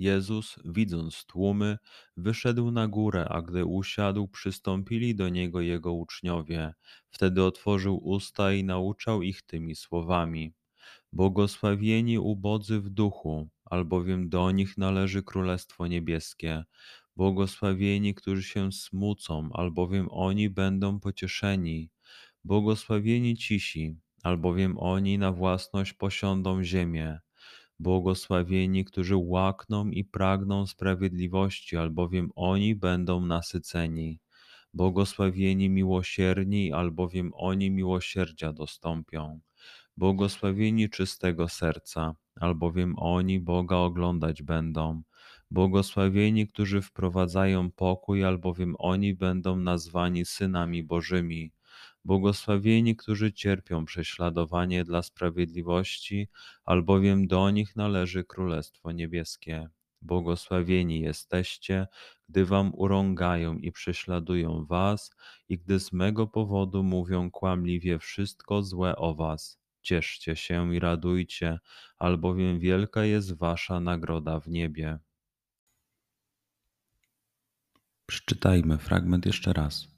Jezus, widząc tłumy, wyszedł na górę, a gdy usiadł, przystąpili do niego jego uczniowie. Wtedy otworzył usta i nauczał ich tymi słowami: Błogosławieni ubodzy w duchu, albowiem do nich należy Królestwo Niebieskie. Błogosławieni, którzy się smucą, albowiem oni będą pocieszeni. Błogosławieni cisi, albowiem oni na własność posiądą ziemię. Błogosławieni, którzy łakną i pragną sprawiedliwości, albowiem oni będą nasyceni. Błogosławieni miłosierni, albowiem oni miłosierdzia dostąpią. Błogosławieni czystego serca, albowiem oni Boga oglądać będą. Błogosławieni, którzy wprowadzają pokój, albowiem oni będą nazwani synami Bożymi. Błogosławieni, którzy cierpią prześladowanie dla sprawiedliwości, albowiem do nich należy Królestwo Niebieskie. Błogosławieni jesteście, gdy wam urągają i prześladują was, i gdy z mego powodu mówią kłamliwie wszystko złe o was. Cieszcie się i radujcie, albowiem wielka jest wasza nagroda w niebie. Przeczytajmy fragment jeszcze raz.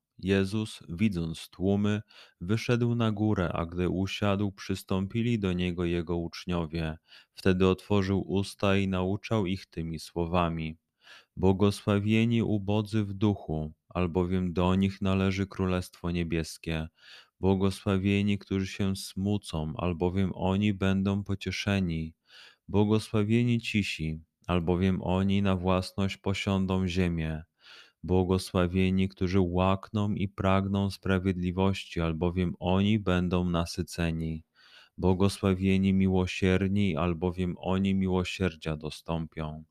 Jezus, widząc tłumy, wyszedł na górę, a gdy usiadł, przystąpili do niego jego uczniowie. Wtedy otworzył usta i nauczał ich tymi słowami: Błogosławieni ubodzy w duchu, albowiem do nich należy Królestwo Niebieskie. Błogosławieni, którzy się smucą, albowiem oni będą pocieszeni. Błogosławieni cisi, albowiem oni na własność posiądą ziemię. Błogosławieni, którzy łakną i pragną sprawiedliwości, albowiem oni będą nasyceni. Błogosławieni miłosierni, albowiem oni miłosierdzia dostąpią.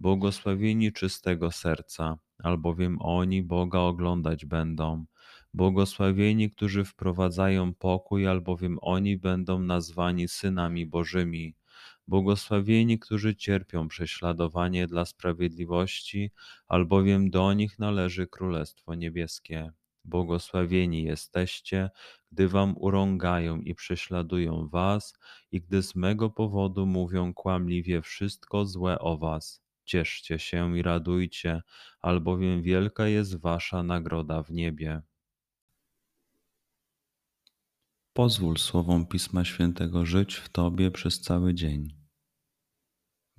Błogosławieni czystego serca, albowiem oni Boga oglądać będą. Błogosławieni, którzy wprowadzają pokój, albowiem oni będą nazwani synami Bożymi. Błogosławieni, którzy cierpią prześladowanie dla sprawiedliwości, albowiem do nich należy Królestwo Niebieskie. Błogosławieni jesteście, gdy wam urągają i prześladują was, i gdy z mego powodu mówią kłamliwie wszystko złe o was. Cieszcie się i radujcie, albowiem wielka jest wasza nagroda w niebie. Pozwól słowom Pisma Świętego żyć w Tobie przez cały dzień.